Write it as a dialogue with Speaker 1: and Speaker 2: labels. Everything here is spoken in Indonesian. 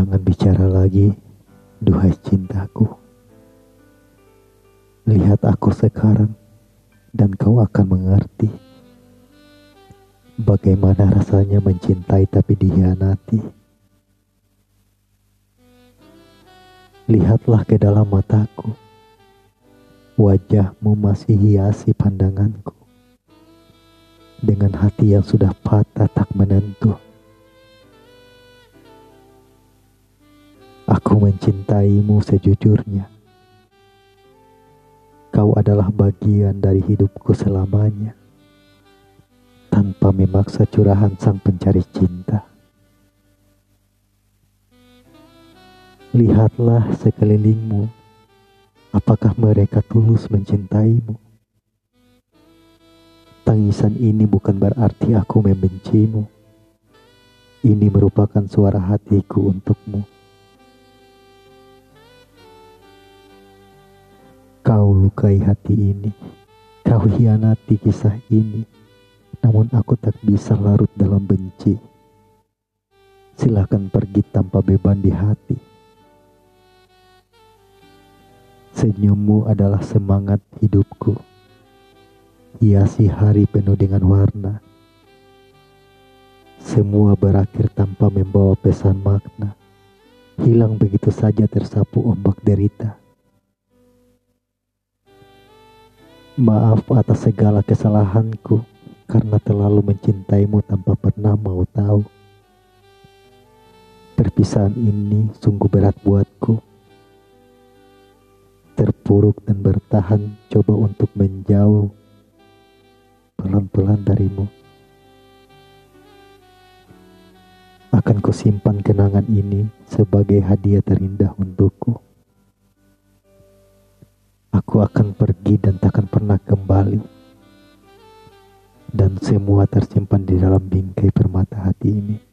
Speaker 1: Jangan bicara lagi, duhai cintaku. Lihat aku sekarang, dan kau akan mengerti bagaimana rasanya mencintai tapi dihianati. Lihatlah ke dalam mataku, wajahmu masih hiasi pandanganku. Dengan hati yang sudah patah tak menentu. Aku mencintaimu sejujurnya. Kau adalah bagian dari hidupku selamanya. Tanpa memaksa curahan sang pencari cinta. Lihatlah sekelilingmu. Apakah mereka tulus mencintaimu? Tangisan ini bukan berarti aku membencimu. Ini merupakan suara hatiku untukmu. Kau lukai hati ini, kau hianati kisah ini, namun aku tak bisa larut dalam benci. Silakan pergi tanpa beban di hati. Senyummu adalah semangat hidupku. Hiasi hari penuh dengan warna. Semua berakhir tanpa membawa pesan makna. Hilang begitu saja tersapu ombak derita. Maaf atas segala kesalahanku karena terlalu mencintaimu tanpa pernah mau tahu. Perpisahan ini sungguh berat buatku. Terpuruk dan bertahan coba untuk menjauh pelan-pelan darimu. Akan kusimpan kenangan ini sebagai hadiah terindah untukku. Akan pergi dan takkan pernah kembali. Dan semua tersimpan di dalam bingkai permata hati ini.